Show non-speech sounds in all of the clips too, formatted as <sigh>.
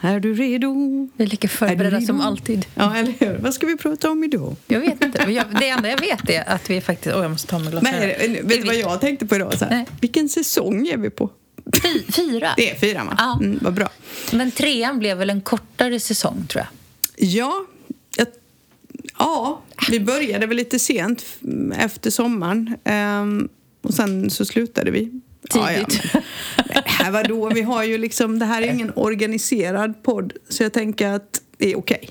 Är du redo? Vi är lika förberedda som alltid. Ja, eller hur? Vad ska vi prata om idag? Jag vet inte. Jag, det enda jag vet är att vi faktiskt... Åh, jag måste ta mig glasögon. det- vet du vad jag tänkte på idag? Så här, Nej. vilken säsong är vi på? Fy, fyra. Det är fyra, va? Ja. Mm, vad bra. Men trean blev väl en kortare säsong, tror jag. Ja, jag, ja, vi började väl lite sent efter sommaren. Ehm, och sen så slutade vi. Tidigt. Ja, ja, men, vadå? Vi har ju liksom, det här är ingen organiserad podd, så jag tänker att det är okej.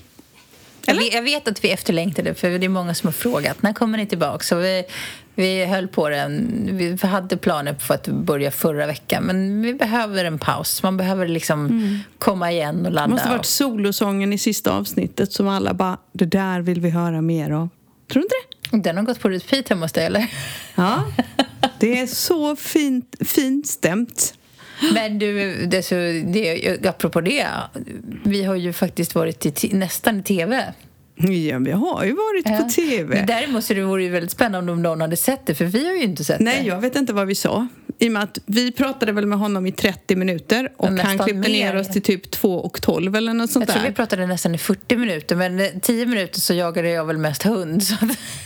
Vet, jag vet att vi efterlängtade, för det är många som har frågat när kommer ni tillbaka. Så vi, vi höll på den. Vi hade planer på att börja förra veckan, men vi behöver en paus. Man behöver liksom komma igen och Det ladda. måste ha varit solosången i sista avsnittet som alla bara, det där vill vi höra mer av. Tror du inte det? Den har gått på repeat hemma hos dig, eller? Ja, <laughs> det är så fint, fint stämt. Men du, det, så, det, apropå det, vi har ju faktiskt varit i nästan i tv. Ja, vi har ju varit på tv. Men däremot så det vore ju väldigt spännande om någon hade sett det, för vi har ju inte sett Nej, det. jag vet inte vad vi sa. I och med att vi pratade väl med honom i 30 minuter och han klippte ner mer. oss till typ 2 och 12 eller något sånt Jag tror där. vi pratade nästan i 40 minuter, men eh, 10 minuter så jagade jag väl mest hund.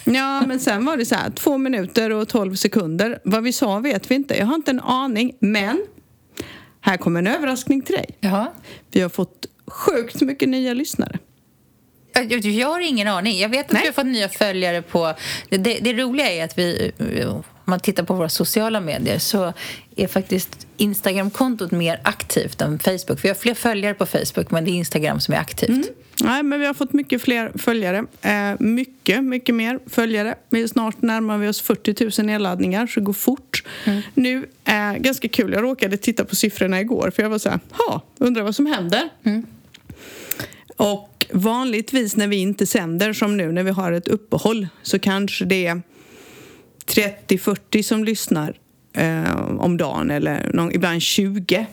Ja, men sen var det så här, 2 minuter och 12 sekunder. Vad vi sa vet vi inte. Jag har inte en aning, men här kommer en överraskning till dig. ja. Vi har fått sjukt mycket nya lyssnare. Jag, har ingen aning. Jag vet att Nej. vi har fått nya följare på... Det, det, det roliga är att vi... Om man tittar på våra sociala medier så är faktiskt Instagram-kontot mer aktivt än Facebook. Vi har fler följare på Facebook, men det är Instagram som är aktivt. Nej, men vi har fått mycket fler följare. Eh, mycket, mycket mer följare. Vi snart närmar vi oss 40 000 nedladdningar, så det går fort. Nu, eh, ganska kul, jag råkade titta på siffrorna igår för jag var så här, ha, undrar vad som händer. Och vanligtvis när vi inte sänder, som nu när vi har ett uppehåll, så kanske det är 30-40 som lyssnar eh, om dagen eller någon, ibland 20.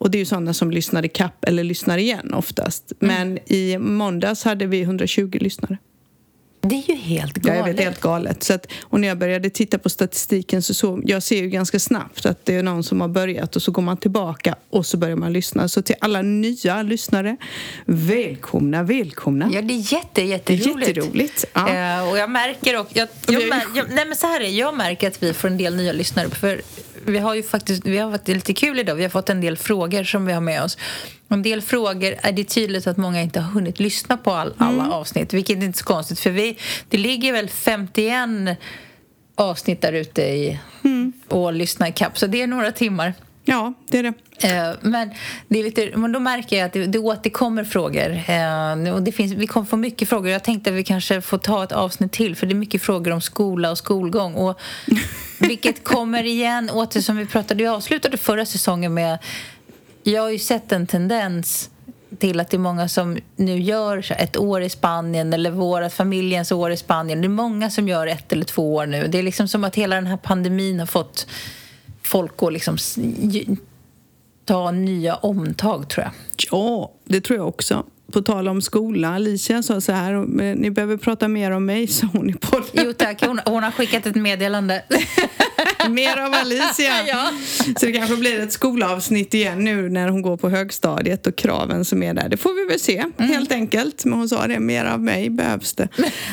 Och det är ju sådana som lyssnar i kapp eller lyssnar igen oftast. Men i måndags hade vi 120 lyssnare. Det är ju helt Ja, galet. jag vet, helt galet. Så att, och när jag började titta på statistiken så såg jag ser ju ganska snabbt att det är någon som har börjat och så går man tillbaka och så börjar man lyssna. Så till alla nya lyssnare, välkomna, välkomna. Ja, det är jätte, det är jätteroligt. jätteroligt. Ja. Eh, och jag märker och jag, jag, mär, jag, nej men så här är, jag märker att vi får en del nya lyssnare för vi har ju faktiskt, vi har varit lite kul idag, vi har fått en del frågor som vi har med oss. En del frågor är det tydligt att många inte har hunnit lyssna på all, alla Mm. avsnitt, vilket är inte så konstigt för vi, det ligger väl 51 avsnitt där ute i Mm. och lyssna ikapp, så det är några timmar. ja, det är det. Eh, Men, det är lite, men då märker jag att det, det återkommer frågor. Eh, och det finns, vi kommer få mycket frågor. Jag tänkte att vi kanske får ta ett avsnitt till för det är mycket frågor om skola och skolgång. Och, <laughs> vilket kommer igen åter som vi pratade. Jag avslutade förra säsongen med... Jag har ju sett en tendens till att det är många som nu gör ett år i Spanien eller våra familjens år i Spanien. Det är många som gör ett eller två år nu. Det är liksom som att hela den här pandemin har fått folk att liksom ta nya omtag, tror jag. Ja, det tror jag också. På tal om skola, Alicia sa så här, "Men ni behöver prata mer om mig, <laughs> sa hon i podden. Jo tack, hon, hon har skickat ett meddelande. <laughs> Mer av Alicia. <laughs> Ja. Så det kanske blir ett skolavsnitt igen nu när hon går på högstadiet och kraven som är där. Det får vi väl se, Mm. helt enkelt. Men hon sa det, mer av mig behövs det.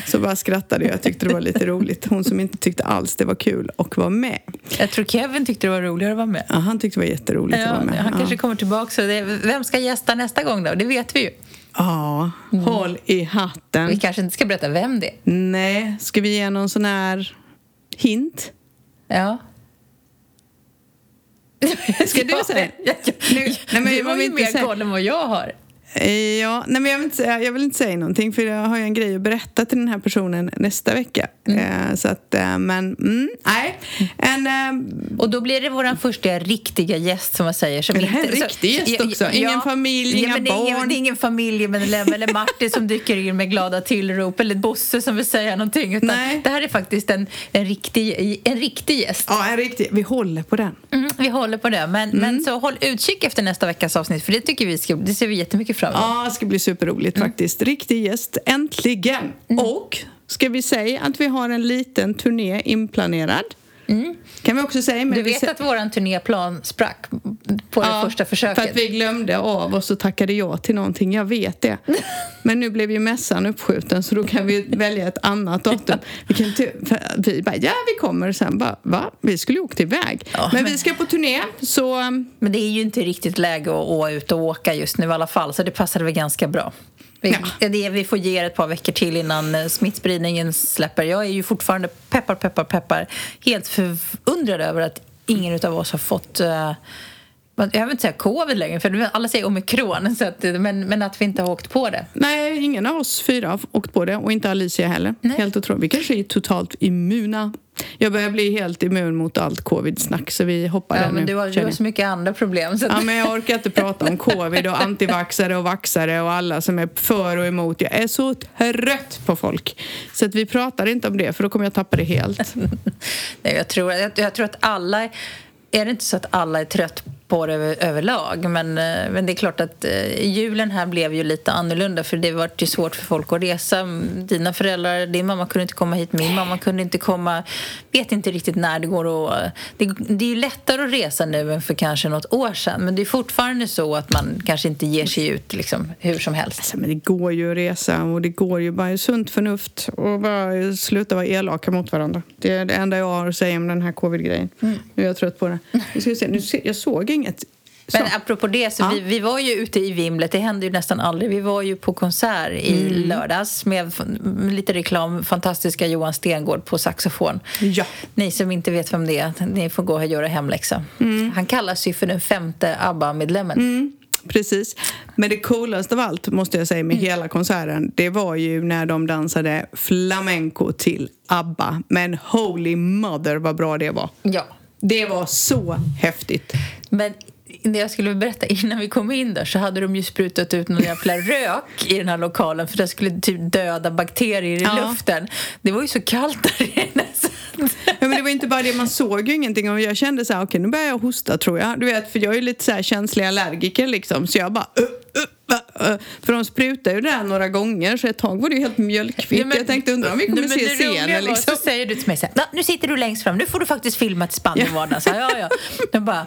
Så bara skrattade jag, tyckte det var lite roligt. Hon som inte tyckte alls det var kul och var med. Jag tror Kevin tyckte det var roligare att vara med. Ja, han tyckte det var jätteroligt att Ja, vara med. han ja. kanske kommer tillbaka. Så det, vem ska gästa nästa gång då? Det vet vi ju. Ja, håll i hatten. Vi kanske inte ska berätta vem det är. Nej, ska vi ge någon sån här hint? Ja. Ska du säga? Ja, ja. Nu- nej, men du jag har ju mer koll än vad jag har. Eh, Ja, nej, men jag, vill inte säga, jag vill inte säga någonting för jag har ju en grej att berätta till den här personen nästa vecka. Eh, så att, eh, men mm, nej. En, eh, Och då blir det vår första riktiga gäst som man säger. Som Är det här en inte- så- riktig gäst Ja, också? Ingen familj, inga men det är Ingen, barn? det är ingen familjemedlem eller Martin som dyker in med glada tillrop eller Bosse som vill säga någonting. Utan Nej. det här är faktiskt en, en, riktig, en riktig gäst. ja, en riktig. Vi håller på den. Mm, vi håller på det. Men, men så håll utkik efter nästa veckas avsnitt för det tycker vi ska, det ser vi jättemycket fram emot. Ja, det ska bli superroligt faktiskt. Riktig gäst, äntligen! Och ska vi säga att vi har en liten turné inplanerad. Kan vi också säga. Men Du vi vet sä- att vår turnéplan sprack på det Ja, första försöket? För att vi glömde av oss och tackade ja till någonting. Jag vet det. <laughs> Men nu blev ju mässan uppskjuten så då kan vi välja ett annat datum. Vi, kan inte, vi bara, ja vi kommer. Och sen bara, va? Vi skulle ju åkt iväg. Ja, men, men- vi ska på turné så... Men det är ju inte riktigt läge att å ut och åka just nu i alla fall, så det passade väl ganska bra. Vi, Ja. det, vi får ge er ett par veckor till innan eh, smittspridningen släpper. Jag är ju fortfarande, peppar, peppar, peppar, helt förundrad över att ingen av oss har fått eh, jag vill inte säga covid längre, för alla säger omikron, så att, men, men att vi inte har åkt på det. Nej, ingen av oss fyra har åkt på det och inte Alicia heller. Nej. Helt otroligt. Vi kanske är totalt immuna. Jag börjar bli helt immun mot allt covid-snack så vi hoppar Ja, där men nu. du har, du har så mycket andra problem. Så att, Ja, men jag orkar inte prata om covid och antivaxare och vaxare och alla som är för och emot. Jag är så trött på folk. Så att vi pratar inte om det för då kommer jag tappa det helt. <laughs> Nej, jag, tror, jag, jag tror att alla... Är det inte så att alla är trött på det över, överlag? Men, eh, men det är klart att eh, julen här blev ju lite annorlunda för det var ju svårt för folk att resa. Dina föräldrar, din mamma kunde inte komma hit, min mamma kunde inte komma. Vet inte riktigt när det går att... Det, det är ju lättare att resa nu än för kanske något år sedan men det är fortfarande så att man kanske inte ger sig ut liksom, hur som helst. Alltså, men det går ju att resa och det går ju bara sunt förnuft och bara sluta vara elaka mot varandra. Det är det enda jag har att säga om den här covid-grejen. Nu är jag trött på det. Nu ska se. Nu se. Jag såg inget. Så. Men apropå det, så Ja. vi, vi var ju ute i vimlet, det händer ju nästan aldrig. Vi var ju på konsert i Mm. lördags med, med lite reklam, fantastiska Johan Stengård på saxofon. Ja. Ni som inte vet vem det är, ni får gå och göra hemläxa. Mm. Han kallas ju för den femte ABBA-medlemmen. Precis. Men det coolaste av allt, måste jag säga, med Mm. hela konserten det var ju när de dansade flamenco till ABBA. Men holy mother vad bra det var. Ja. Det var så häftigt. Men jag skulle berätta, innan vi kom in där så hade de ju sprutat ut någon jävla <laughs> rök i den här lokalen för det skulle typ döda bakterier i Ja. luften. Det var ju så kallt där inne. Ja, men det var inte bara det, man såg ju ingenting och jag kände så här, okej nu börjar jag hosta tror jag. Du vet, för jag är ju lite så här känslig allergiker liksom så jag bara uh. För de sprutade ju det där några gånger så ett tag var det ju helt mjölkvitt. Ja, jag tänkte undra om vi kommer Nej, se scenen liksom. Så säger du till mig så här, "Va, nu sitter du längst fram, nu får du faktiskt filma ett spann i vardagen. Så, här, ja, ja. Jag <laughs> bara,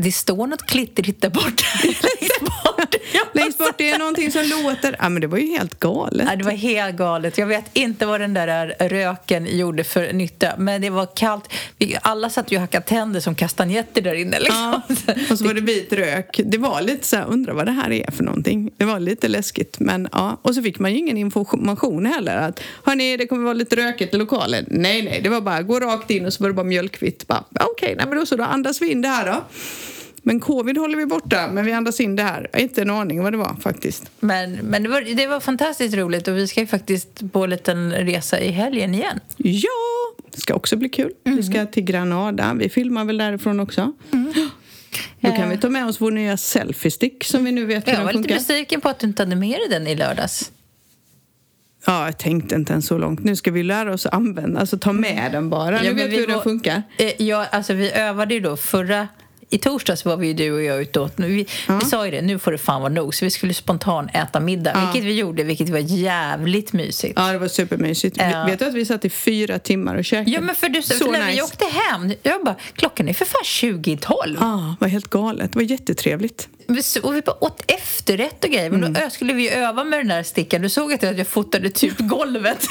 det står något klitterigt där borta. <laughs> längst bort. Längst det är någonting som låter. Ja men det var ju helt galet. Nej, det var helt galet. Jag vet inte vad den där röken gjorde för nytta. Men det var kallt. Alla satt ju och hackade tänder som kastanjetter där inne. Liksom. Ja, och så var det vit rök. Det var lite så här, undrar vad det här är för någonting. Det var lite läskigt. Men ja, och så fick man ju ingen information heller. Att, hörni, det kommer vara lite rökigt i lokalen. Nej, nej, det var bara gå rakt in och så var det bara mjölkvitt. Okej, nej men då så, då andas vi in det här då. Men covid håller vi borta, men vi andas in det här. Inte en aning vad det var faktiskt. Men, men det, var, det var fantastiskt roligt och vi ska ju faktiskt på en liten resa i helgen igen. Ja, det ska också bli kul. Vi ska till Granada. Vi filmar väl därifrån också. Då kan vi ta med oss vår nya selfie-stick som vi nu vet hur Jag den var lite besviken på att du inte hade med dig den i lördags. Ja, jag tänkte inte ens så långt. Nu ska vi lära oss att använda, alltså ta med den bara. Ja, nu vet vi hur den funkar. Eh, Ja, alltså vi övade ju då förra... I torsdags var vi ju du och jag ute åt. Vi, vi sa ju det, nu får det fan vara nog. Så vi skulle spontan äta middag, Ja. vilket vi gjorde, vilket var jävligt mysigt. Ja, det var supermysigt. Ja. Vet du att vi satt i fyra timmar och käkade? Ja, men för, du, Så för när vi nice. åkte hem, jag bara, klockan är för fan 20 i 12. Ja, det var helt galet. Det var jättetrevligt. Och vi bara åt efterrätt och grejer. Men Mm. då skulle vi öva med den där stickan. Du såg att jag, fotade typ <laughs> golvet.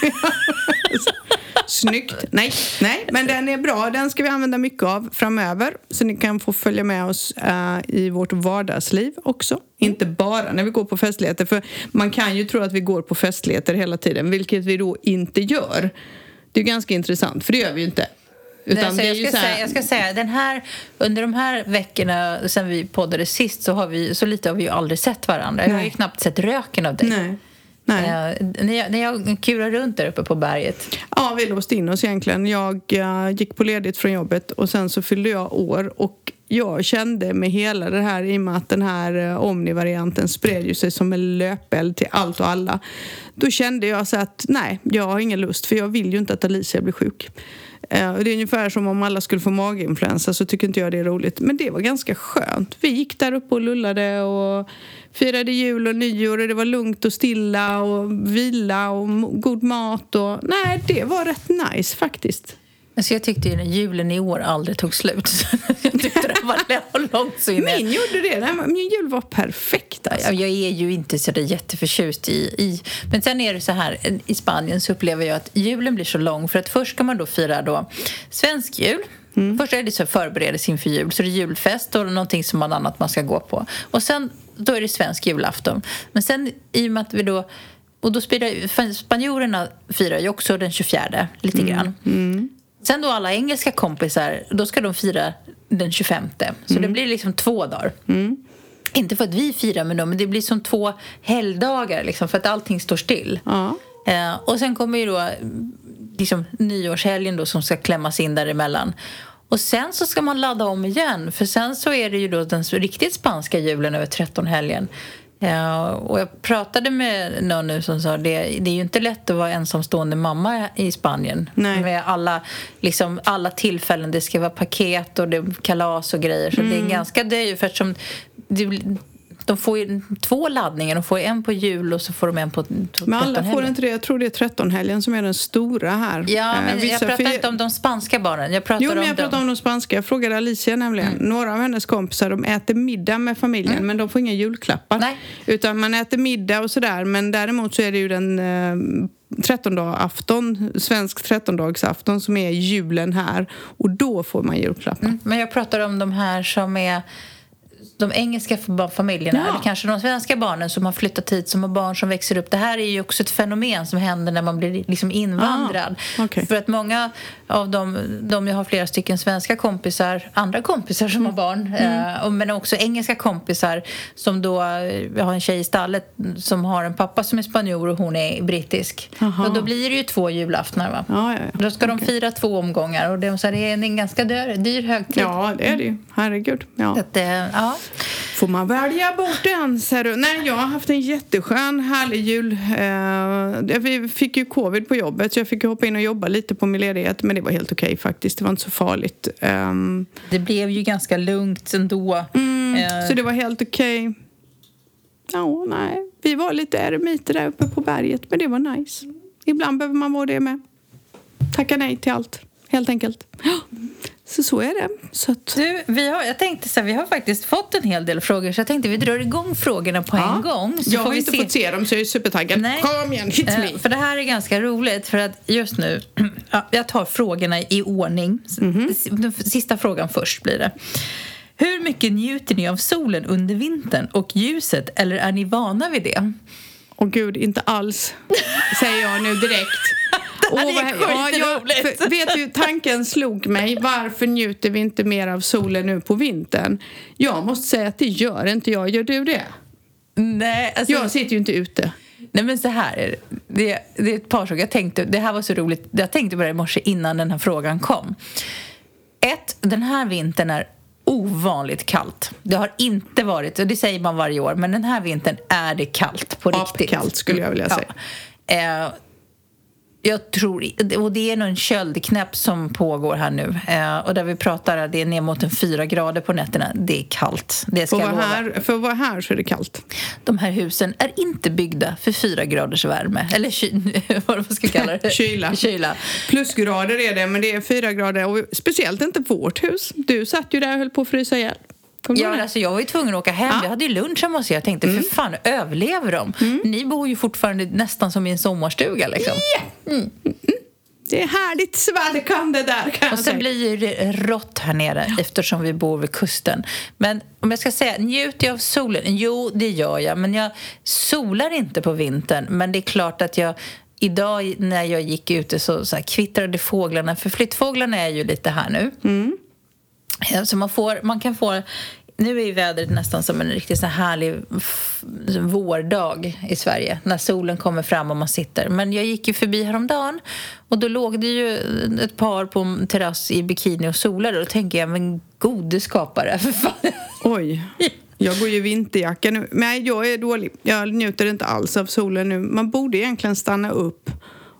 Snyggt. Nej, nej, men den är bra. Den ska vi använda mycket av framöver. Så ni kan få följa med oss eh, i vårt vardagsliv också. Inte bara när vi går på festligheter. För man kan ju tro att vi går på festligheter hela tiden, vilket vi då inte gör. Det är ganska intressant, för det gör vi ju inte. Utan Nej, jag, ska så här- säga, jag ska säga, den här, under de här veckorna sen vi poddade sist så, har vi, så lite har vi ju aldrig sett varandra. Jag har ju Nej. knappt sett röken av dig. Nej. Nej. Eh, när, jag, när jag kurar runt där uppe på berget. Ja, vi låste in oss egentligen. Jag eh, gick på ledigt från jobbet och sen så fyllde jag år och jag kände med hela det här i och med att den här eh, omnivarianten spred ju sig som en löpeld till allt och alla. Då kände jag så att nej, jag har ingen lust för jag vill ju inte att Alicia blir sjuk. Eh, det är ungefär som om alla skulle få maginfluensa så tycker inte jag det är roligt. Men det var ganska skönt. Vi gick där uppe och lullade och firade jul och nyår och det var lugnt och stilla och vila och god mat och nej, det var rätt nice faktiskt. Alltså jag tyckte ju julen i år aldrig tog slut. <laughs> jag tyckte den var inne. Min gjorde det. Min jul var perfekt. Alltså. Jag är ju inte så där jätteförtjust i, i... Men sen är det så här, i Spanien så upplever jag att julen blir så lång. För att först ska man då fira då svensk jul. Mm. Först är det så förberedelse inför jul, så det är julfest och någonting som man annat man ska gå på. Och sen då är det svensk julafton. Men sen i och med att vi då och då spirar, spanjorerna firar ju också den 24 lite mm. grann. Mm. Sen då alla engelska kompisar, då ska de fira den 25. Så mm. det blir liksom två dagar. Mm. Inte för att vi firar med dem, men det blir som två helgdagar liksom, för att allting står still. Ja. Eh, och sen kommer ju då liksom, nyårshelgen då, som ska klämmas in däremellan. Och sen så ska man ladda om igen, för sen så är det ju då den riktigt spanska julen över 13-helgen. Ja, och jag pratade med någon nu som sa det, det är ju inte lätt att vara ensamstående mamma i Spanien. Nej. Med alla, liksom, alla tillfällen. Det ska vara paket och det kalas och grejer. Så mm. det är mm. ganska dyrt. För eftersom det, de får ju två laddningar. De får en på jul och så får de en på Men alla får inte det. Jag tror det är trettonhelgen som är den stora här. Ja, men eh, jag pratar inte om de spanska barnen. Jag pratar jo, men jag pratar om de spanska. Jag frågade Alicia nämligen. Mm. Några av hennes kompisar de äter middag med familjen mm. men de får inga julklappar. Nej. Utan man äter middag och sådär. Men däremot så är det ju den eh, trettondagsafton, svensk trettondagsafton som är julen här och då får man julklappar. Mm. Men jag pratar om de här som är de engelska familjerna ja. eller kanske de svenska barnen som har flyttat hit som har barn som växer upp. Det här är ju också ett fenomen som händer när man blir liksom invandrad. Ah, okay. För att många av dem, de jag har flera stycken svenska kompisar, andra kompisar som har barn, mm. eh, men också engelska kompisar som då, jag har en tjej i stallet som har en pappa som är spanjor och hon är brittisk. Och då blir det ju två julaftnar va? Ja, ja, ja. Då ska okay. de fira två omgångar och det, så det är en ganska dyr, dyr högtid. Ja, det är det ju. Herregud. Ja. Att, eh, ja. Får man välja bort en, ser du? Nej, jag har haft en jätteskön, härlig jul. Eh, vi fick ju covid på jobbet så jag fick hoppa in och jobba lite på min ledighet. Men det var helt okej okay, faktiskt. Det var inte så farligt. Um, det blev ju ganska lugnt ändå. Mm, uh. Så det var helt okej. Okay. Ja, nej. Vi var lite eremiter där uppe på berget, men det var nice. Ibland behöver man vara det med. Tacka nej till allt, helt enkelt. Så så är det. Så att... du, vi har, jag tänkte så här, vi har faktiskt fått en hel del frågor så jag tänkte vi drar igång frågorna på ja. en gång. Jag har inte se... fått se dem så jag är supertaggad. Nej. Kom igen, hit me! För det här är ganska roligt för att just nu, <clears throat> ja, jag tar frågorna i ordning. Mm -hmm. Sista frågan först blir det. Hur mycket njuter ni av solen under vintern och ljuset eller är ni vana vid det? Åh gud, inte alls, säger jag nu direkt. <laughs> Åh, det är ja, jag, för, Vet du, tanken slog mig. Varför njuter vi inte mer av solen nu på vintern? Jag måste säga att det gör inte jag. Gör du det? Nej, alltså, jag sitter ju inte ute. Nej men så här det. Det är ett par saker. Jag tänkte, det här var så roligt. Jag tänkte på det i morse innan den här frågan kom. Ett, den här vintern är ovanligt kallt. Det har inte varit, och det säger man varje år, men den här vintern är det kallt på riktigt. kallt skulle jag vilja säga. Ja. Eh, jag tror, och det är nog en köldknäpp som pågår här nu. Eh, och där vi pratar, det är ner mot en fyra grader på nätterna. Det är kallt. Det ska för, här, för att vara här så är det kallt. De här husen är inte byggda för fyra graders värme. Eller ky, <laughs> vad ska jag kalla det? <laughs> Kyla. Kyla. Plusgrader är det, men det är fyra grader. Och speciellt inte vårt hus. Du satt ju där och höll på att frysa ihjäl. Ja, alltså, jag var ju tvungen att åka hem. Ja. Jag hade ju lunch hemma hos er. Jag tänkte, mm. för fan, överlever de? Mm. Ni bor ju fortfarande nästan som i en sommarstuga. Liksom. Yeah. Mm. Det är härligt svalkande där kan Och sen blir det rått här nere ja. eftersom vi bor vid kusten. Men om jag ska säga, njuter jag av solen? Jo, det gör jag. Men jag solar inte på vintern. Men det är klart att jag Idag när jag gick ute så, så här, kvittrade fåglarna, för flyttfåglarna är ju lite här nu. Mm. Eh, så man, får, man kan få nu är vädret nästan som en riktigt så härlig vårdag i Sverige när solen kommer fram och man sitter. Men jag gick ju förbi häromdagen och då låg det ju ett par på en terrass i bikini och solade och då tänker jag men gode skapare, <laughs> för fan. Oj. Jag går ju vinterjacka nu. Nej, jag är dålig. Jag njuter inte alls av solen nu. Man borde egentligen stanna upp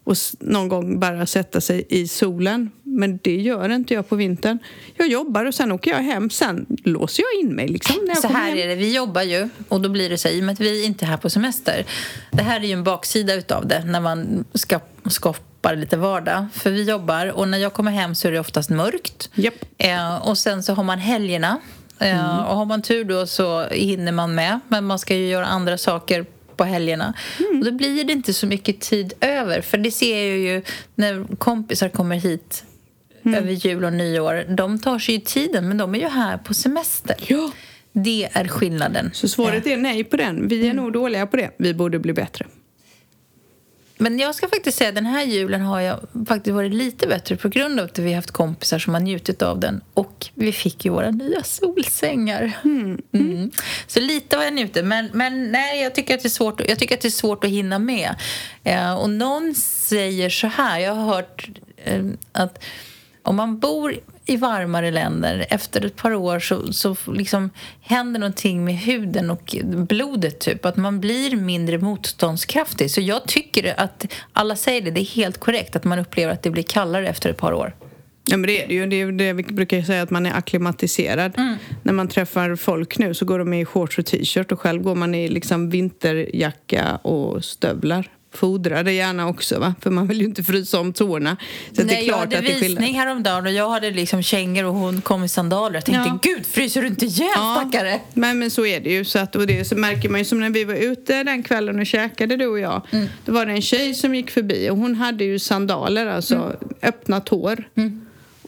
och någon gång bara sätta sig i solen. Men det gör inte jag på vintern. Jag jobbar och sen åker jag hem. Sen låser jag in mig. Liksom, när jag så här hem. är det, vi jobbar ju och då blir det så här, i och med att vi inte är här på semester. Det här är ju en baksida utav det när man ska skapar lite vardag. För vi jobbar och när jag kommer hem så är det oftast mörkt. Japp. Eh, och sen så har man helgerna. Eh, Mm. Och har man tur då så hinner man med. Men man ska ju göra andra saker på helgerna. Mm. Och då blir det inte så mycket tid över. För det ser jag ju när kompisar kommer hit Mm. över jul och nyår. De tar sig ju tiden, men de är ju här på semester. Ja. Det är skillnaden. Så svaret är nej på den. Vi är nog dåliga på det. Vi borde bli bättre. Men jag ska faktiskt säga att den här julen har jag faktiskt varit lite bättre på grund av att vi har haft kompisar som har njutit av den. Och vi fick ju våra nya solsängar. Mm. Så lite har jag njutit. Men, men nej, jag tycker, att det är svårt, jag tycker att det är svårt att hinna med. Eh, och någon säger så här, jag har hört eh, att om man bor i varmare länder, efter ett par år så, så liksom händer någonting med huden och blodet, typ. Att man blir mindre motståndskraftig. Så jag tycker att alla säger det, det är helt korrekt att man upplever att det blir kallare efter ett par år. Ja, men det är det ju. Det är det vi brukar säga att man är akklimatiserad. När man träffar folk nu så går de i shorts och t-shirt och själv går man i liksom vinterjacka och stövlar. Fodra det gärna också, va? för man vill ju inte frysa om tårna. Så Nej, det är jag klart hade att det visning häromdagen och jag hade liksom kängor och hon kom i sandaler. Jag tänkte, Ja. gud, fryser du inte ihjäl, stackare? men, men så är det ju. Så, att, och det så märker man ju som när vi var ute den kvällen och käkade du och jag. Mm. Då var det en tjej som gick förbi och hon hade ju sandaler, alltså Mm. öppna tår.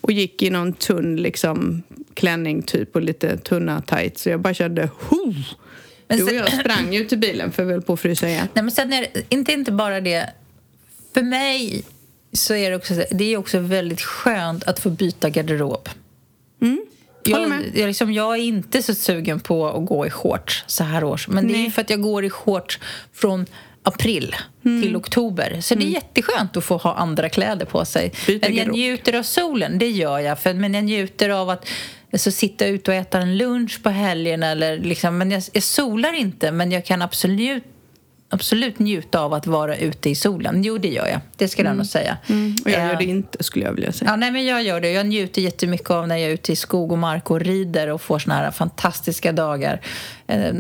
Och gick i någon tunn liksom, klänning typ och lite tunna tights. Så jag bara kände, ho! Men Du och sen- jag sprang ju till bilen för höll på att frysa igen. Nej, men sen är det inte, inte bara det. För mig så är det också, så- det är också väldigt skönt att få byta garderob. Håller Jag, jag, liksom, jag är inte så sugen på att gå i shorts så här års. Men det är Nej. för att jag går i shorts från april Mm. till oktober. Så det är jätteskönt att få ha andra kläder på sig. Byta men jag garderob. njuter av solen, det gör jag. För, men jag njuter av att så sitta ute och äta en lunch på helgen. Eller, liksom, men jag, jag solar inte, men jag kan absolut absolut njuta av att vara ute i solen. Jo, det gör jag. Det skulle jag nog säga. Och jag gör Eh, det inte skulle jag vilja säga. Ja, nej, men jag gör det. Jag njuter jättemycket av när jag är ute i skog och mark och rider och får såna här fantastiska dagar. Eh,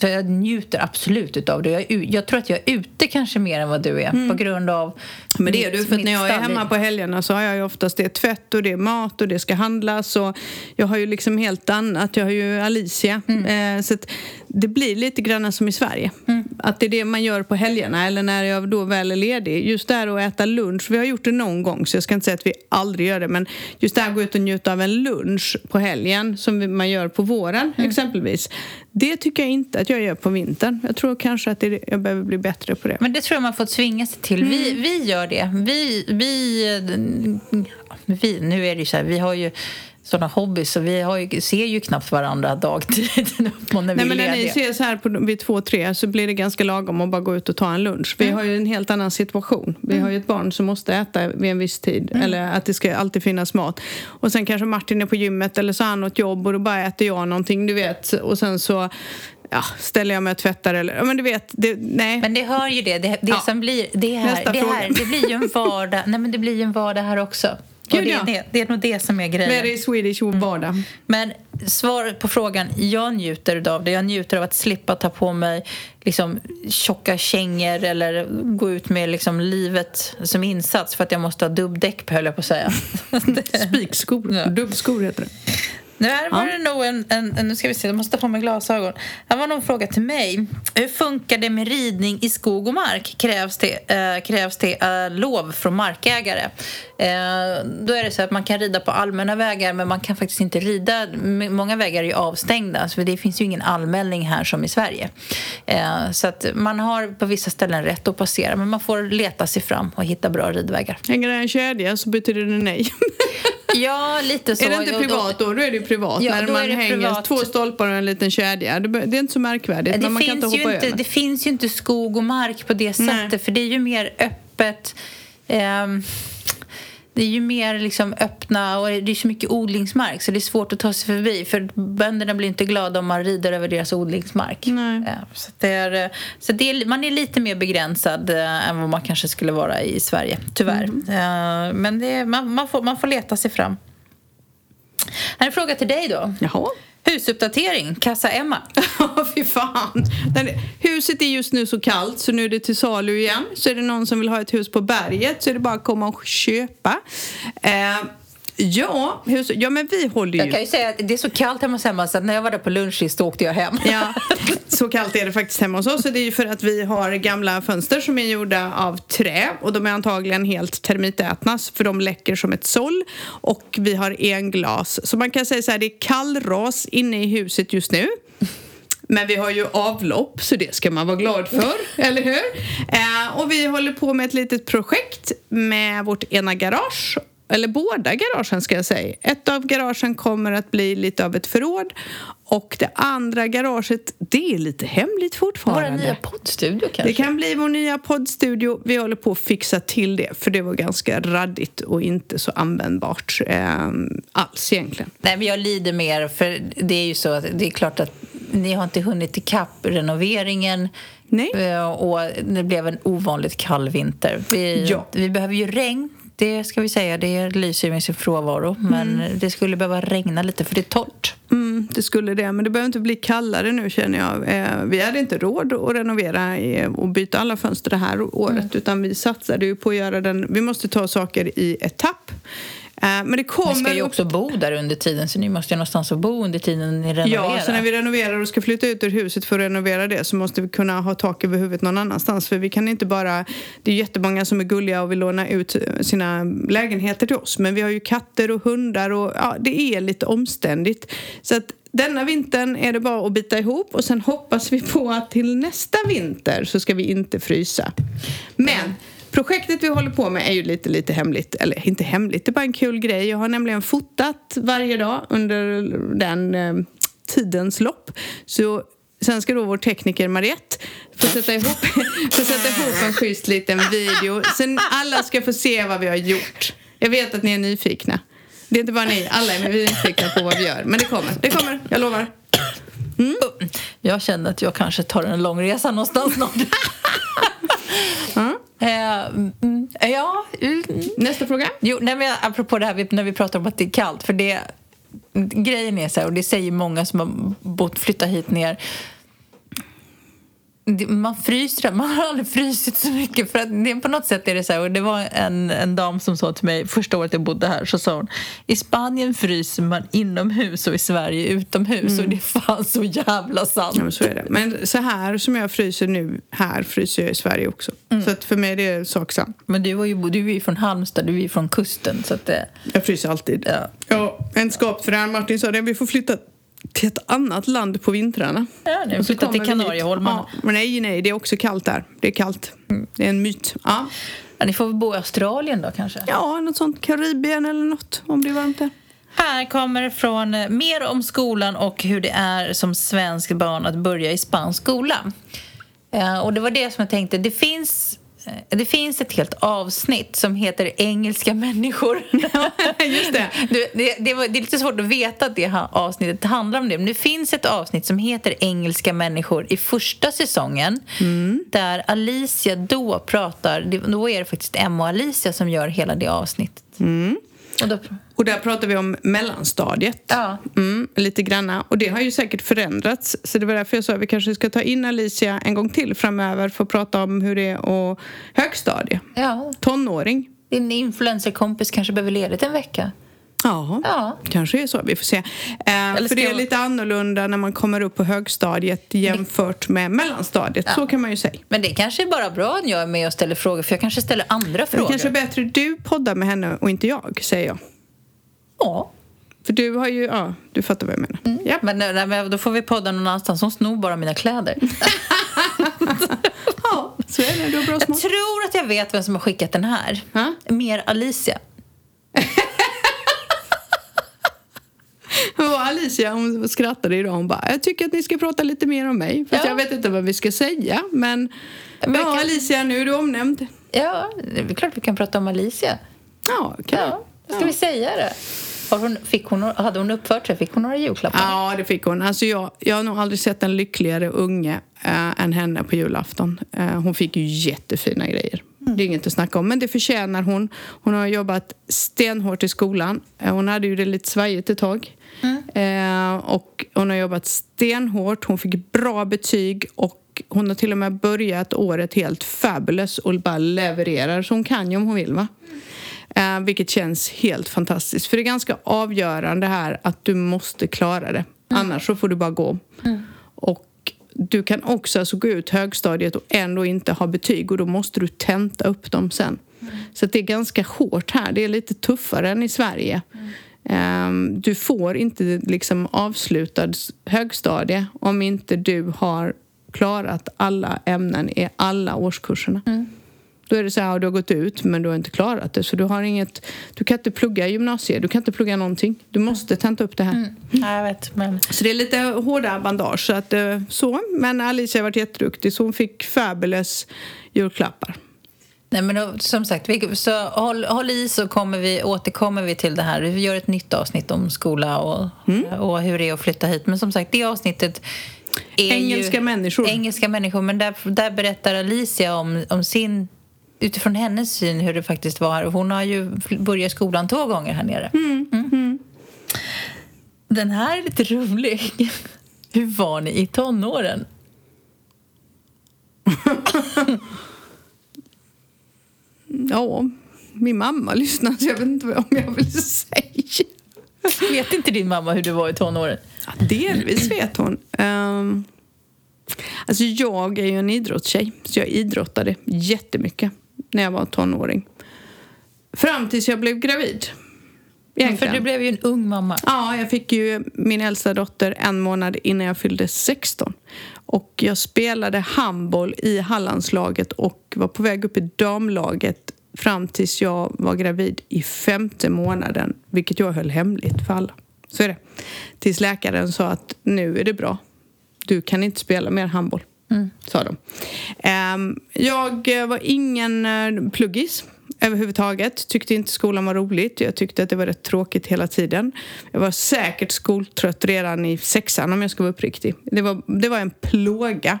Så jag njuter absolut av det. Jag, jag tror att jag är ute kanske mer än vad du är på grund av Men det är mitt- du, för när jag är hemma på helgerna så har jag ju oftast det är tvätt och det är mat och det ska handlas och jag har ju liksom helt annat. Jag har ju Alicia. Mm. Eh, så att det blir lite grann som i Sverige. Att det är det man gör på helgerna eller när jag då väl är ledig. Just det här att äta lunch. Vi har gjort det någon gång så jag ska inte säga att vi aldrig gör det. Men just det här att gå ut och njuta av en lunch på helgen som vi- man gör på våren Mm. exempelvis. Det tycker jag inte att jag gör på vintern. Jag tror kanske att det, jag behöver bli bättre på det. Men det tror jag man får tvinga sig till. Vi, Mm. vi gör det. Vi, vi, vi, nu är det ju så här, vi har ju sådana hobbys och vi har ju, ser ju knappt varandra dagtid när Nej, men när ni ses här på, vid två, tre så blir det ganska lagom att bara gå ut och ta en lunch. Vi har ju en helt annan situation. Vi har ju ett barn som måste äta vid en viss tid. Eller att det ska alltid finnas mat. Och sen kanske Martin är på gymmet eller så har han något jobb och då bara äter jag någonting, du vet. Och sen så ja, ställer jag mig och tvättar eller... Men du vet, det, nej. Men det hör ju det. Det, det Ja. som blir... Det, här, Nästa det, fråga. här, det blir ju en vardag. <laughs> Nej, men det blir en vardag här också. Gud, det, ja. det, det är nog det som är grejen. Very Swedish vardag. Men svaret på frågan, jag njuter av det. Jag njuter av att slippa ta på mig liksom, tjocka kängor eller gå ut med liksom, livet som insats för att jag måste ha dubbdäck, höll jag på att säga. <laughs> Spikskor. Ja. Dubbskor heter det. Nu här var det nog en, en. Nu ska vi se, jag måste ta på mig glasögon. Här var nog en fråga till mig. Hur funkar det med ridning i skog och mark? Krävs det, eh, krävs det eh, lov från markägare? Eh, då är det så att man kan rida på allmänna vägar men man kan faktiskt inte rida. Många vägar är ju avstängda så det finns ju ingen allmänning här som i Sverige. Eh, så att man har på vissa ställen rätt att passera men man får leta sig fram och hitta bra ridvägar. Hänger det en kedja så betyder det nej. <laughs> Ja, lite så. är det inte privat då? Då är det ju privat. Ja, när man hänger privat. två stolpar och en liten kedja. Det, är inte så märkvärdigt. Det men man kan finns, inte ju hoppa inte, över. det finns ju inte skog och mark på det Nej. sättet för det är ju mer öppet. Ehm, det är ju mer liksom öppna och det är så mycket odlingsmark så det är svårt att ta sig förbi för bönderna blir inte glada om man rider över deras odlingsmark. Nej. Ja, så det är, eh, så det är, man är lite mer begränsad eh, än vad man kanske skulle vara i Sverige, tyvärr. Eh, men det, man, man, får, man får leta sig fram. Här är en fråga till dig då. Jaha. Husuppdatering, Kassa Emma. <laughs> Ja, fy fan. Den, huset är just nu så kallt så nu är det till salu igen. Så är det någon som vill ha ett hus på berget så är det bara att komma och köpa. Eh, ja, hus, ja, men vi håller Jag ju... kan ju säga att det är så kallt hemma hos Emma så när jag var där på lunch åkte jag hem. Ja, så kallt är det faktiskt hemma hos oss. Det är ju för att vi har gamla fönster som är gjorda av trä och de är antagligen helt termitätna för de läcker som ett såll. Och vi har englas. Så man kan säga så här, det är kallras inne i huset just nu. Men vi har ju avlopp, så det ska man vara glad för, eller hur? Eh, och vi håller på med ett litet projekt med vårt ena garage eller båda garagen ska jag säga. Ett av garagen kommer att bli lite av ett förråd och det andra garaget, det är lite hemligt fortfarande. Vår nya poddstudio kanske? Det kan bli vår nya poddstudio. Vi håller på att fixa till det för det var ganska raddigt och inte så användbart eh, alls egentligen. Nej, men jag lider mer för det är ju så att det är klart att ni har inte hunnit ikapp renoveringen. Nej. Eh, Och det blev en ovanligt kall vinter. Vi, Ja. vi behöver ju regn. Det ska vi säga, det lyser med sin frånvaro. Men det skulle behöva regna lite för det är torrt. Mm, det skulle det, men det behöver inte bli kallare nu känner jag. Eh, vi hade inte råd att renovera och byta alla fönster det här året utan vi satsade ju på att göra den. Vi måste ta saker i etapp. Eh, men det kommer... Ni ska ju också bo där under tiden så ni måste ju någonstans att bo under tiden ni renoverar. Ja, så när vi renoverar och ska flytta ut ur huset för att renovera det så måste vi kunna ha tak över huvudet någon annanstans. För vi kan inte bara... Det är jättemånga som är gulliga och vill låna ut sina lägenheter till oss. Men vi har ju katter och hundar och ja, det är lite omständigt. Så att denna vintern är det bara att bita ihop och sen hoppas vi på att till nästa vinter så ska vi inte frysa. Men Projektet vi håller på med är ju lite, lite hemligt. Eller inte hemligt, det är bara en kul grej. Jag har nämligen fotat varje dag under den eh, tidens lopp. Så sen ska då vår tekniker Mariette få sätta ihop, <laughs> få sätta ihop en schysst liten video. Sen alla ska få se vad vi har gjort. Jag vet att ni är nyfikna. Det är inte bara ni, alla är nyfikna på vad vi gör. Men det kommer, det kommer, jag lovar. Jag känner att jag kanske tar en lång resa någonstans snart. <laughs> Eh, mm, ja, mm. Nästa fråga. Jo, nej, men apropå det här när vi pratar om att det är kallt. För det, grejen är så här, och det säger många som har bott, flyttat hit ner. Man fryser, man har aldrig frysit så mycket. För att det, på något sätt är det så här, och det var en, en dam som sa till mig första året jag bodde här, så sa hon i Spanien fryser man inomhus och i Sverige utomhus. Och det är fan så jävla sant. Ja, men så är det. Men så här som jag fryser nu, här fryser jag i Sverige också. Så att för mig är det sak samma. Men du, var ju, du är ju från Halmstad, du är ju från kusten. Så att det, Jag fryser alltid. Ja. Ja, en skap för det här. Martin sa det, vi får flytta till ett annat land på vintrarna. Ja, så flyttat till. Kanarieholmarna. Ja, men nej, nej, det är också kallt där. Det är kallt. Det är en myt. Ja, ja, ni får väl bo i Australien då kanske? ja något sånt. Karibien eller något, om det är varmt där. Här kommer från eh, mer om skolan och hur det är som svensk barn att börja i spansk skola. Eh, och det var det som jag tänkte, det finns, det finns ett helt avsnitt som heter Engelska människor. <laughs> Just det. Du, det, det, var, det är lite svårt att veta att det här avsnittet handlar om det. Men det finns ett avsnitt som heter Engelska människor i första säsongen. Där Alicia då pratar, då är det faktiskt Emma och Alicia som gör hela det avsnittet. Och då, Och där pratar vi om mellanstadiet. Ja. Mm, lite granna. Och det har ju säkert förändrats. Så det var därför jag sa att vi kanske ska ta in Alicia en gång till framöver för att prata om hur det är och högstadie. ja, Tonåring. din influencerkompis kanske behöver ledigt en vecka. Ja, Ja. kanske är så. Vi får se. Eh, för det är jag- lite annorlunda när man kommer upp på högstadiet jämfört med mellanstadiet. Så kan man ju säga. Men det kanske är bara bra att jag är med och ställer frågor för jag kanske ställer andra Det frågor. kanske är bättre du poddar med henne och inte jag, säger jag. Ja. För du har ju, ja, du fattar vad jag menar. Ja. Men, nej, men då får vi podda någon annanstans. Hon snor bara mina kläder. <laughs> ja, så är det. Du har bra Jag smak. tror att jag vet vem som har skickat den här. Ha? Mer Alicia. Och Alicia hon skrattade idag. Hon bara, jag tycker att ni ska prata lite mer om mig. Fast Ja. jag vet inte vad vi ska säga. Men, ja, kan- Alicia, nu är du omnämnd. Ja, det är klart vi kan prata om Alicia. Ja, kan Ja, ska vi säga det? Har hon, fick hon, hade hon uppfört sig? Fick hon några julklappar? Ja, det fick hon. Alltså jag, jag har nog aldrig sett en lyckligare unge äh, än henne på julafton. Äh, hon fick ju jättefina grejer. Det är inget att snacka om, men det förtjänar hon. Hon har jobbat stenhårt i skolan. Äh, hon hade ju det lite svajigt ett tag. Mm. och hon har jobbat stenhårt. Hon fick bra betyg och hon har till och med börjat året helt fabulous och bara levererar. Så hon kan ju om hon vill, va? Eh, vilket känns helt fantastiskt. För det är ganska avgörande här att du måste klara det. Mm. Annars så får du bara gå. Mm. Och du kan också alltså gå ut högstadiet och ändå inte ha betyg och då måste du tenta upp dem sen. Mm. Så det är ganska hårt här. Det är lite tuffare än i Sverige. Um, du får inte liksom avslutad högstadie om inte du har klarat alla ämnen i alla årskurserna. Mm. Då är det så här, du har gått ut men du har inte klarat det. Så du har inget, du kan inte plugga gymnasiet, du kan inte plugga någonting. Du måste tenta upp det här. Mm. Ja, jag vet, men... Så det är lite hårda bandage. Så att, eh, så. Men Alicia har varit jätteduktig så hon fick fabulous julklappar. Nej, men då, som sagt, vi, så håll, håll, i så kommer vi, återkommer vi till det här. Vi gör ett nytt avsnitt om skola och, mm. och hur det är att flytta hit. Men som sagt, det avsnittet är Engelska ju, människor. Engelska människor. Men där, där berättar Alicia om, om sin utifrån hennes syn hur det faktiskt var. Hon har ju börjat skolan två gånger här nere. Mm. Mm. Den här är lite rolig. <laughs> Hur var ni i tonåren? <laughs> ja, min mamma lyssnar så jag vet inte om jag vill säga. Vet inte din mamma hur du var i tonåren? Ja, delvis vet hon. Um, alltså jag är ju en idrottstjej, så jag idrottade jättemycket när jag var tonåring. Fram tills jag blev gravid. Egentligen. För du blev ju en ung mamma. Ja, jag fick ju min äldsta dotter en månad innan jag fyllde 16. Och jag spelade handboll i Hallandslaget och var på väg upp i damlaget fram tills jag var gravid i femte månaden, vilket jag höll hemligt för alla. Så är det. Tills läkaren sa att nu är det bra. Du kan inte spela mer handboll. Mm. Sa de. Um, jag var ingen uh, pluggis överhuvudtaget. Tyckte inte skolan var roligt. Jag tyckte att det var rätt tråkigt hela tiden. Jag var säkert skoltrött redan i sexan om jag ska vara uppriktig. Det var, det var en plåga.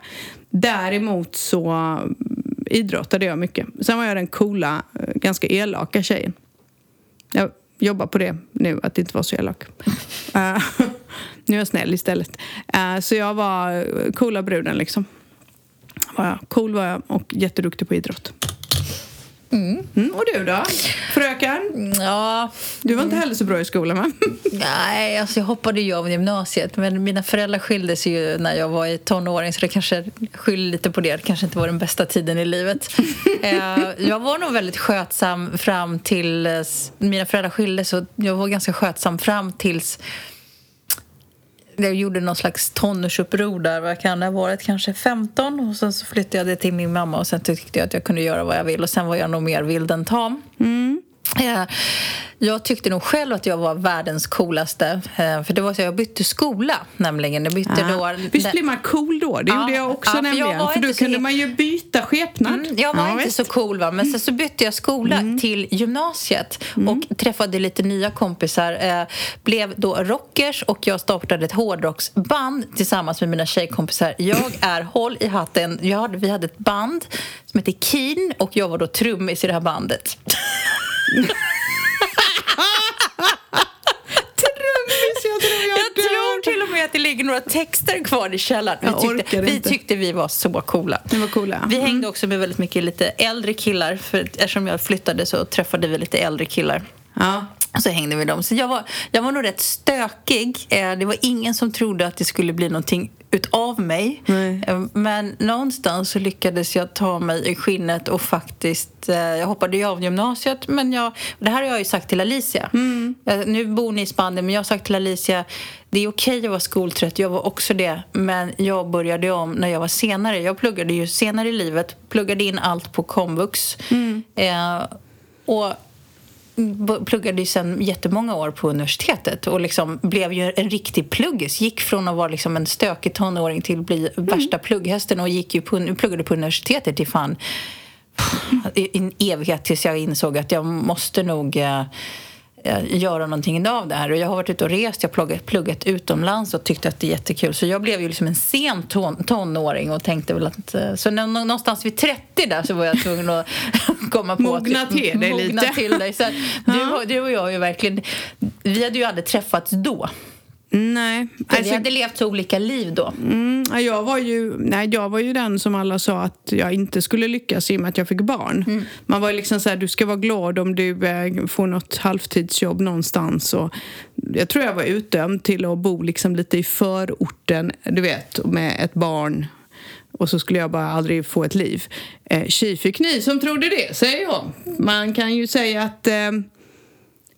Däremot så idrottade jag mycket. Sen var jag den coola, eh, ganska elaka tjejen. Jag jobbar på det nu, att inte vara så elak. uh, <laughs> <laughs> nu är jag snäll istället. Uh, så jag var coola bruden liksom var jag. Cool var jag och jätteduktig på idrott. Mm. Mm, och du då? Fröken? Ja. Du var inte heller så bra i skolan va? <laughs> Nej, alltså jag hoppade ju av gymnasiet men mina föräldrar skildes ju när jag var i tonåring så det kanske skyller lite på det. Det kanske inte var den bästa tiden i livet. <laughs> Eh, jag var nog väldigt skötsam fram till mina föräldrar skildes och jag var ganska skötsam fram tills jag gjorde någon slags tonårsuppror där, vad kan det ha varit, kanske 15 och sen så flyttade jag det till min mamma och sen tyckte jag att jag kunde göra vad jag vill och sen var jag nog mer vild än tam. Mm. Eh, jag tyckte nog själv att jag var världens coolaste. Eh, för det var så Jag bytte skola, nämligen. Jag bytte ja. då, Visst blir man cool då? Det ja, gjorde jag också ja, nämligen. Jag för då kunde man ju byta skepnad. Mm, jag var ja, inte vet. så cool, va? men sen så bytte jag skola mm. till gymnasiet mm. och träffade lite nya kompisar. Eh, blev då rockers och jag startade ett hårdrocksband tillsammans med mina tjejkompisar. Jag är, <clears throat> håll i hatten, jag hade, vi hade ett band som hette Keen och jag var då trummis i det här bandet. Trummis, jag tror jag, jag tror till och med att det ligger några texter kvar i källaren. Vi tyckte, vi, tyckte vi var så coola. Vi, var coola. vi hängde mm. också med väldigt mycket lite äldre killar. För eftersom jag flyttade så träffade vi lite äldre killar. Ja. Så hängde vi dem. Så jag var, jag var nog rätt stökig. Eh, det var ingen som trodde att det skulle bli någonting utav mig. Nej. Eh, men någonstans så lyckades jag ta mig i skinnet och faktiskt... Eh, jag hoppade ju av gymnasiet, men jag, det här har jag ju sagt till Alicia. Mm. Nu bor ni i Spanien, men jag har sagt till Alicia det är okej att vara skoltrött, jag var också det. Men jag började om när jag var senare. Jag pluggade ju senare i livet, pluggade in allt på komvux. Mm. Eh, och pluggade ju sen jättemånga år på universitetet och liksom blev ju en riktig pluggis. Gick från att vara liksom en stökig tonåring till att bli mm. värsta plugghästen och gick ju på, pluggade på universitetet i fan en evighet tills jag insåg att jag måste nog eh, göra någonting av det här. Och jag har varit ute och rest, jag har pluggat, utomlands och tyckte att det är jättekul. Så jag blev ju liksom en sen ton, tonåring och tänkte väl att... Eh, så någonstans vid 30 där så var jag tvungen att <laughs> komma på... Mogna att, till dig mogna lite. Till dig. Så du, du och jag har ju verkligen... Vi hade ju aldrig träffats då. Nej. För vi hade levt så olika liv då. Mm, jag, var ju, nej, jag var ju den som alla sa att jag inte skulle lyckas i och med att jag fick barn. Mm. Man var ju liksom så här, du ska vara glad om du eh, får något halvtidsjobb någonstans. Och jag tror jag var utdömd till att bo liksom lite i förorten, du vet, med ett barn och så skulle jag bara aldrig få ett liv. Eh, tji fick ni som trodde det, säger jag. Man kan ju säga att eh,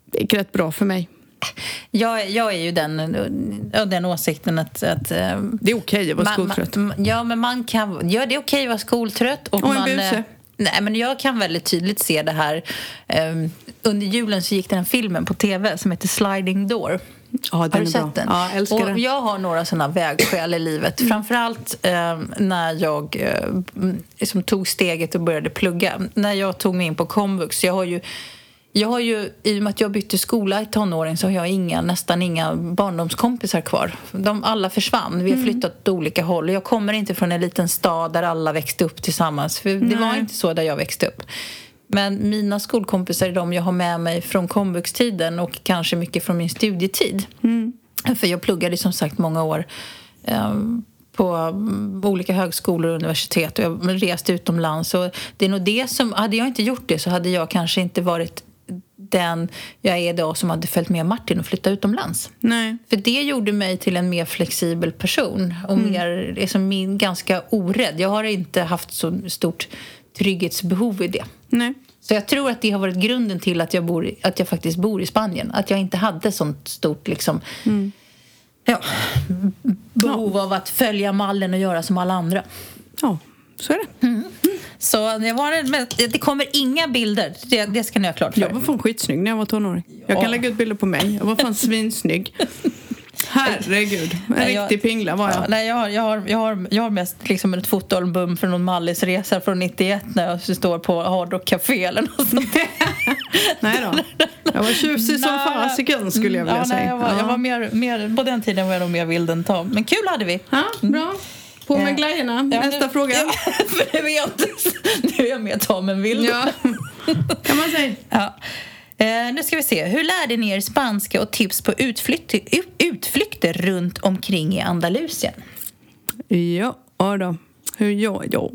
det gick rätt bra för mig. Jag, jag är ju den, den åsikten att... att eh, det är okej att vara man, skoltrött. Man, ja, men man kan... Ja, det är okej att vara skoltrött. Och, och en man, buse. Nej, men jag kan väldigt tydligt se det här. Um, under julen så gick den här filmen på tv som heter Sliding Door. Ja, har du är sett bra. den? Ja, älskar och den. Jag har några såna vägskäl i livet. Mm. Framförallt eh, när jag eh, liksom tog steget och började plugga. När jag tog mig in på komvux. Jag har ju, jag har ju, I och med att jag bytte skola i tonåring så har jag inga, nästan inga barndomskompisar kvar. De alla försvann. Vi har flyttat åt olika håll. Jag kommer inte från en liten stad där alla växte upp tillsammans. För Det var inte så där jag växte upp. Men mina skolkompisar är de jag har med mig från komvuxtiden och kanske mycket från min studietid. För jag pluggade som sagt många år eh, på mm, olika högskolor och universitet och jag reste utomlands. Och det är nog det som, hade jag inte gjort det så hade jag kanske inte varit den jag är idag som hade följt med Martin och flyttat utomlands. Nej. För det gjorde mig till en mer flexibel person och mer, liksom min, ganska orädd. Jag har inte haft så stort trygghetsbehov i det. Nej. Så jag tror att det har varit grunden till att jag, bor, att jag faktiskt bor i Spanien. Att jag inte hade sånt stort liksom, ja, behov av att följa mallen och göra som alla andra. Ja, så är det. Så det, var, men det kommer inga bilder, det, det ska ni ha klart för Jag var fan skitsnygg när jag var tonåring. Jag Ja. kan lägga ut bilder på mig. Jag var fan svinsnygg. <laughs> Herregud. En Nej, jag- riktig pingla var Ja, jag. nej, jag, har, jag, har, jag, har, jag har mest liksom ett fotoalbum från någon Mallisresa från 91 när jag står på Hard Rock Café eller något sånt. <laughs> Nej då. Jag var tjusig som fasiken skulle jag vilja ja, säga. Nej, jag var, jag Ja. var mer, mer, på den tiden var jag nog mer vild än Tom. Men kul hade vi. Ja, bra. På med Eh, glajjorna. Nästa nu, fråga. <laughs> För nu är jag, nu är jag mer Tom än vild. Ja. Kan man säga. <laughs> Ja. Eh, nu ska vi se. Hur lärde ni er spanska och tips på utflykter, utflykter runt omkring i Andalusien? Ja, då. Hur jag, ja.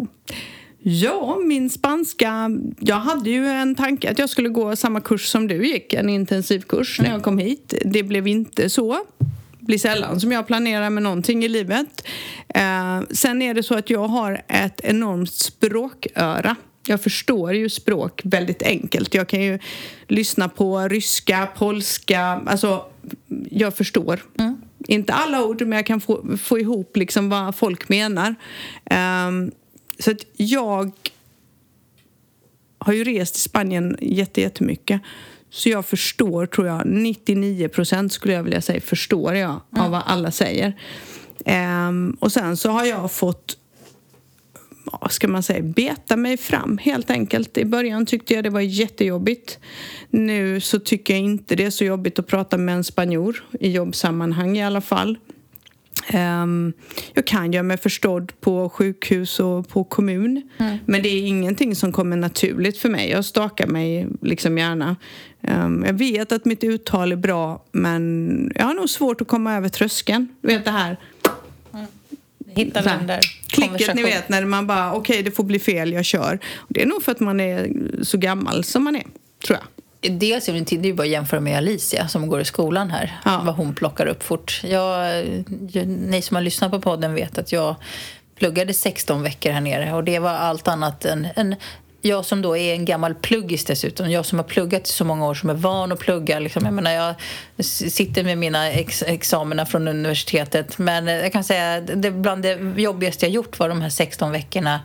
Ja, min spanska... Jag hade ju en tanke att jag skulle gå samma kurs som du gick, en intensivkurs, när jag kom hit. Det blev inte så. Blir sällan som jag planerar med någonting i livet. Eh, sen är det så att jag har ett enormt språköra. Jag förstår ju språk väldigt enkelt. Jag kan ju lyssna på ryska, polska, alltså jag förstår. Inte alla ord, men jag kan få, få ihop liksom vad folk menar. Ehm, så att jag har ju rest i Spanien jätte- jättemycket. Så jag förstår, tror jag, 99 procent skulle jag vilja säga, förstår jag av vad alla säger. Ehm, och sen så har jag fått vad ska man säga, beta mig fram helt enkelt. I början tyckte jag det var jättejobbigt. Nu så tycker jag inte det är så jobbigt att prata med en spanjor i jobbsammanhang i alla fall. Ehm, jag kan göra mig förstådd på sjukhus och på kommun. Men det är ingenting som kommer naturligt för mig. Jag stakar mig liksom gärna. Ehm, jag vet att mitt uttal är bra men jag har nog svårt att komma över tröskeln. Du vet det här Hitta den där klicket ni vet när man bara okej det får bli fel, jag kör. Det är nog för att man är så gammal som man är, tror jag. Dels är det, det är ju bara att jämföra med Alicia som går i skolan här. Ja. Vad hon plockar upp fort. Jag, ni som har lyssnat på podden vet att jag pluggade 16 veckor här nere och det var allt annat än... än jag som då är en gammal pluggis dessutom, jag som har pluggat i så många år som är van att plugga. Liksom, jag, menar, jag sitter med mina ex examina från universitetet men eh, jag kan säga det bland det jobbigaste jag gjort var de här 16 veckorna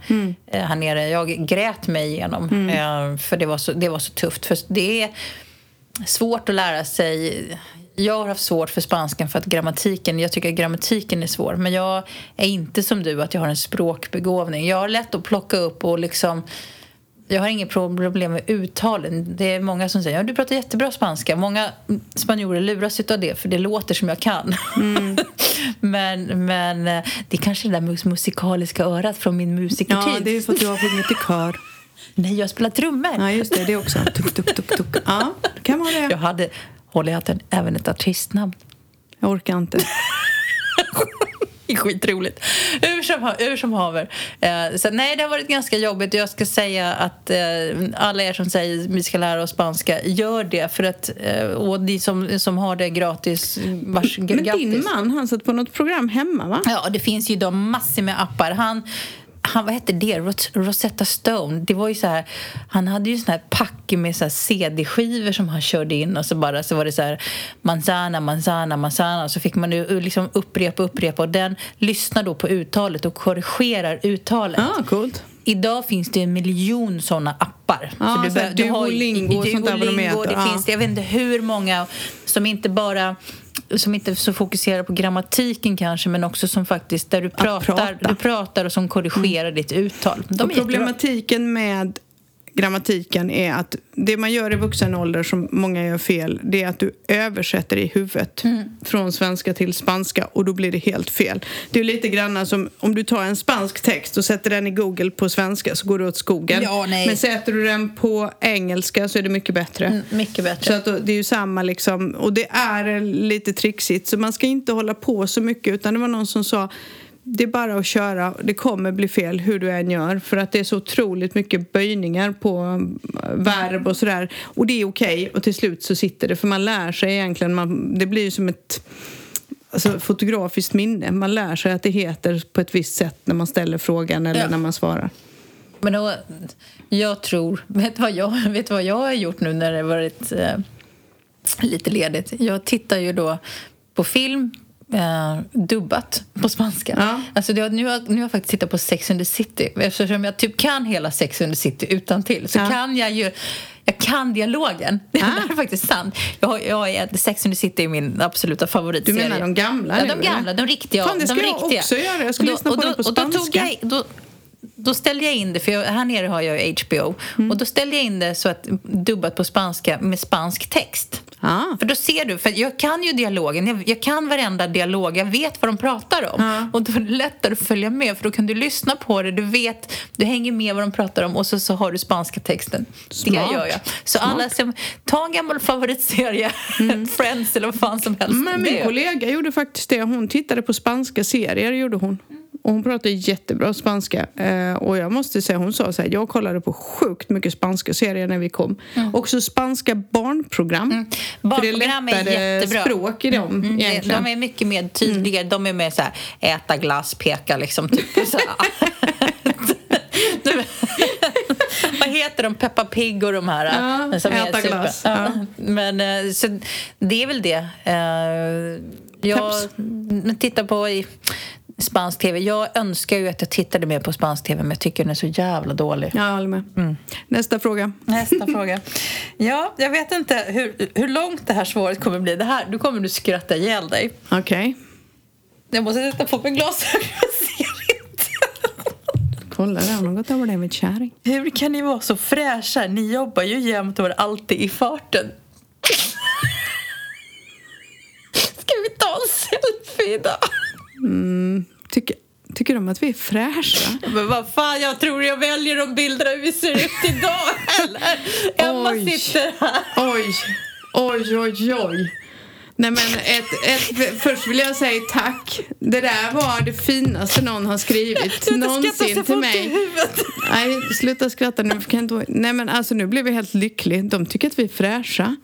eh, här nere. Jag grät mig igenom eh, för det var, så, det var så tufft. För det är svårt att lära sig. Jag har haft svårt för spanskan för att grammatiken, jag tycker grammatiken är svår. Men jag är inte som du att jag har en språkbegåvning. Jag har lätt att plocka upp och liksom jag har inget problem med uttalen. Det är många som säger ja, du pratar jättebra spanska. Många spanjorer luras av det, för det låter som jag kan. Mm. <laughs> men, men eh, det är kanske det där musikaliska örat från min musikertid. Ja, det är för att du har sjungit i kör. <laughs> Nej, jag spelar trummor. Ja, just det. Det också. Tuk, tuk, tuk, tuk. Ja, kan vara det. Jag hade, håller jag även ett artistnamn. Jag orkar inte. Skitroligt. Ur som, ur som haver. Eh, så nej, det har varit ganska jobbigt. Jag ska säga att eh, alla er som säger att vi ska lära oss spanska, gör det. För att, eh, och ni som, som har det gratis, vars Men grattis. din man, han satt på något program hemma, va? Ja, det finns ju då massor med appar. Han han, vad hette det? Rosetta Stone. Det var ju så här, han hade ju sån här pack med så CD-skivor som han körde in och så bara så var det så här manzana, manzana, manzana. Så fick man ju liksom upprepa, upprepa och den lyssnar då på uttalet och korrigerar uttalet. Ah, coolt. Idag finns det en miljon såna appar. Ja, så du, så du har Duolingo och sånt där vad de heter. Det ja. finns, jag vet inte hur många som inte bara som inte så fokuserar på grammatiken kanske men också som faktiskt där du pratar, prata. du pratar och som korrigerar mm. ditt uttal. De problematiken med grammatiken är att det man gör i vuxen ålder som många gör fel det är att du översätter i huvudet mm. från svenska till spanska och då blir det helt fel. Det är lite grann som om du tar en spansk text och sätter den i Google på svenska så går det åt skogen. Ja, Men sätter du den på engelska så är det mycket bättre. Mm, mycket bättre. Så att det är ju samma liksom och det är lite trixigt så man ska inte hålla på så mycket utan det var någon som sa det är bara att köra. Det kommer bli fel hur du än gör för att det är så otroligt mycket böjningar på äh, verb och sådär. Och det är okej okay. och till slut så sitter det för man lär sig egentligen. Man, det blir ju som ett alltså, fotografiskt minne. Man lär sig att det heter på ett visst sätt när man ställer frågan eller ja. när man svarar. Men då, jag tror... Vet du vad jag, <laughs> vet vad jag har gjort nu när det varit eh, lite ledigt? Jag tittar ju då på film eh, dubbat på spanska. Ja. Alltså det, nu, har, nu har jag faktiskt tittat på Sex and the City. Eftersom jag typ kan hela Sex and the City utan till så ja. kan jag ju jag kan dialogen. Ah. <laughs> Det är faktiskt sant. Jag, jag är, Sex and the City är min absoluta favoritserie. Du menar de gamla? Ja, de gamla, de riktiga. Fan, det ska de jag riktiga. också göra. Jag ska då, lyssna på då, den på spanska. Och då, tog jag, då, då ställde jag in det, för jag, här nere har jag HBO. Mm. Och då ställde jag in det så att dubbat på spanska med spansk text. Ah. För då ser du, för jag kan ju dialogen, jag, jag kan varenda dialog, jag vet vad de pratar om. Ah. Och då är det lättare att följa med, för då kan du lyssna på det, du vet, du hänger med vad de pratar om och så, så har du spanska texten. Smart. Det gör jag. Så Smart. alla som, ta en gammal favoritserie, mm. <laughs> Friends eller vad fan som helst. Men min kollega gjorde faktiskt det, hon tittade på spanska serier, gjorde hon. Mm. Och hon pratar jättebra spanska. Eh, och jag måste säga, hon sa så här, jag kollade på sjukt mycket spanska serier när vi kom. Mm. Också spanska barnprogram. Mm. Barnprogram För det är lättare språk i dem mm. egentligen. De är mycket mer tydliga. Mm. De är mer så här, äta glass, peka liksom. Typ, så <laughs> <laughs> Vad heter de? Peppa Pig och de här? Ja, som äta glass. Ja. Men eh, så det är väl det. Eh, jag tittar på spansk tv. Jag önskar ju att jag tittade mer på spansk tv men jag tycker den är så jävla dålig. Ja, jag håller med. Mm. Nästa fråga. Nästa <laughs> fråga. Ja, jag vet inte hur, hur långt det här svaret kommer bli. Det här, du kommer du skratta ihjäl dig. Okej. Okay. Jag måste sätta på mig glasögon. Kolla där, hon har gått över det med kärring. Hur kan ni vara så fräscha? Ni jobbar ju jämt och är alltid i farten. Ska vi ta en selfie idag? Mm, tycker, tycker de att vi är fräscha? <laughs> Men vad fan, jag tror jag väljer de bilderna hur vi ser ut idag, <laughs> eller? Emma oj. sitter här. Oj, oj, oj, oj. Nej, men ett, ett, först vill jag säga tack. Det där var det finaste någon har skrivit någonsin till mig. Nej, sluta skratta nu. Kan inte... Nej, men alltså, nu blev jag helt lycklig. De tycker att vi är fräscha.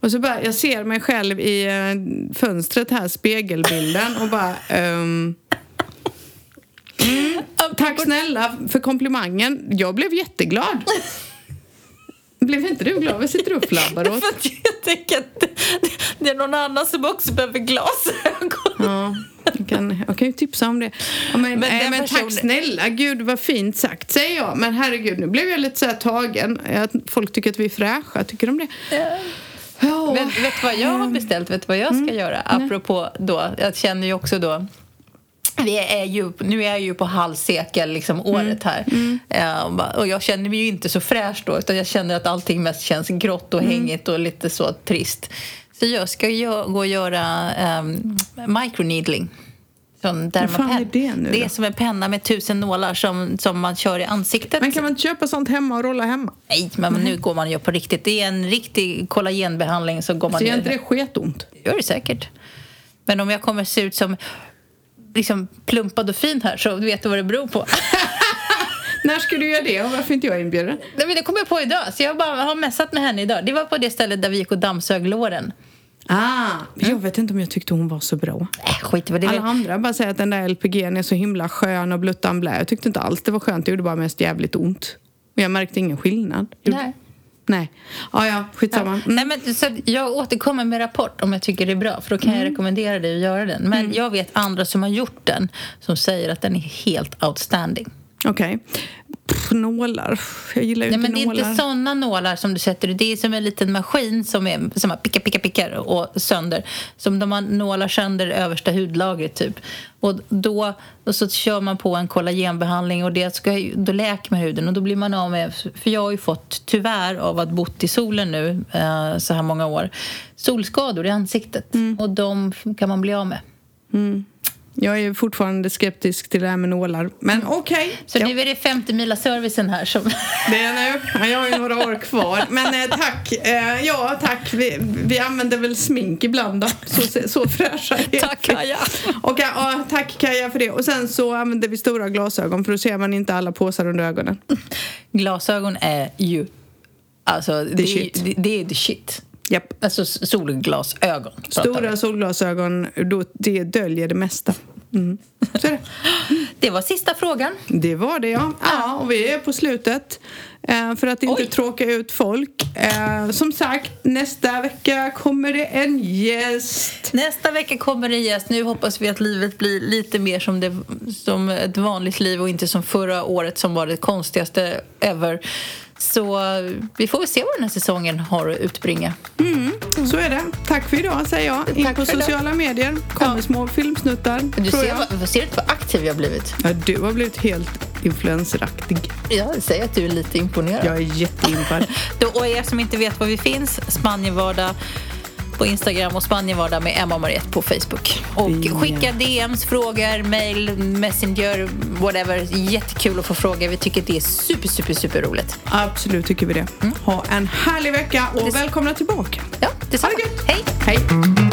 Och så bara, jag ser mig själv i uh, fönstret här, spegelbilden och bara... Um, mm, tack snälla för komplimangen. Jag blev jätteglad. Blev inte du glad? Vad sitter du och flabbar <laughs> åt? jag tänker att det är någon annan som också behöver glasögon. Ja, jag kan, jag kan ju tipsa om det. Ja, men, men, äh, men person... tack snälla, gud vad fint sagt säger jag. Men herregud, nu blev jag lite så här tagen. Folk tycker att vi är fräscha, tycker de det? Ja. Oh. Men vet du vad jag har beställt? Vet du vad jag ska mm. göra? Apropå då, jag känner ju också då vi är ju, nu är jag ju på halvsekel liksom, året här. Mm. och jag känner mig ju inte så fräsch då utan jag känner att allting mest känns grått och mm. hängigt och lite så trist. Så jag ska gå och göra um, microneedling. Sån dermapen. Vad är det nu Det är som en penna med tusen nålar som, som man kör i ansiktet. Men kan man inte köpa sånt hemma och rolla hemma? Nej, men mm. nu går man ju på riktigt. Det är en riktig kollagenbehandling. Så går man så gör inte det sketont? Det gör det säkert. Men om jag kommer se ut som liksom plumpad och fin här så vet du vad det beror på. <laughs> När ska du göra det och varför inte jag inbjuden? Nej, det kom jag på idag, så jag bara har messat med henne idag. Det var på det stället där vi gick och dammsög låren. Ah, mm. Jag vet inte om jag tyckte hon var så bra. Äh, skit vad det Alla andra bara säger att den där LPG'n är så himla skön och bluttan blä. Jag tyckte inte alls det var skönt, det gjorde bara mest jävligt ont. Och jag märkte ingen skillnad. Nej. Nej. Ah, ja, skitsamma. Mm. Nej, men, så jag återkommer med rapport om jag tycker det är bra, för då kan mm. jag rekommendera dig att göra den. Men mm. jag vet andra som har gjort den som säger att den är helt outstanding. Okej. Okay. Nålar. Jag gillar ju Nej, inte men nålar. Det är inte såna nålar som du sätter Det är som en liten maskin som, är, som har picka, picka, pickar och sönder. Som de har nålar sönder översta hudlagret typ. Och då och så kör man på en kollagenbehandling och det ska, då läker man huden och då blir man av med... För jag har ju fått, tyvärr, av att bott i solen nu eh, så här många år, solskador i ansiktet. Mm. Och de kan man bli av med. Mm. Jag är fortfarande skeptisk till det här med nålar. Men okej. Okay. Så ja. nu är det 50 mila servicen här som... <laughs> Det är nu. Jag har ju några år kvar. Men eh, tack. Eh, ja, tack. Vi, vi använder väl smink ibland då. Så, så fräscha Tack Kaja. Och, ja, tack Kaja för det. Och sen så använder vi stora glasögon för då ser man inte alla påsar under ögonen. Glasögon är ju... Alltså, det, det, det, det är the shit. Yep. Alltså solglasögon. Stora solglasögon, då, det döljer det mesta. Mm. Det. <laughs> det. var sista frågan. Det var det, ja. ja och vi är på slutet. Eh, för att inte Oj. tråka ut folk. Eh, som sagt, nästa vecka kommer det en gäst. Nästa vecka kommer det en gäst. Nu hoppas vi att livet blir lite mer som, det, som ett vanligt liv och inte som förra året som var det konstigaste ever. Så vi får väl se vad den här säsongen har att utbringa. Mm, så är det. Tack för idag, säger jag. In Tack på sociala det. medier. kommer ja. små filmsnuttar. Du ser, vad, ser inte vad aktiv jag har blivit? Ja, du har blivit helt influenceraktig. Jag säger att du är lite imponerad. Jag är jätteimpad. <laughs> och er som inte vet var vi finns, Spanienvardag på Instagram och Spanienvardag med Emma och Mariette på Facebook. Och skicka DMs, frågor, mail, messenger, whatever. Jättekul att få frågor. Vi tycker det är super, super, super roligt. Absolut tycker vi det. Mm. Ha en härlig vecka och välkomna tillbaka. Ja, detsamma. Ha det gött. Hej. Hej.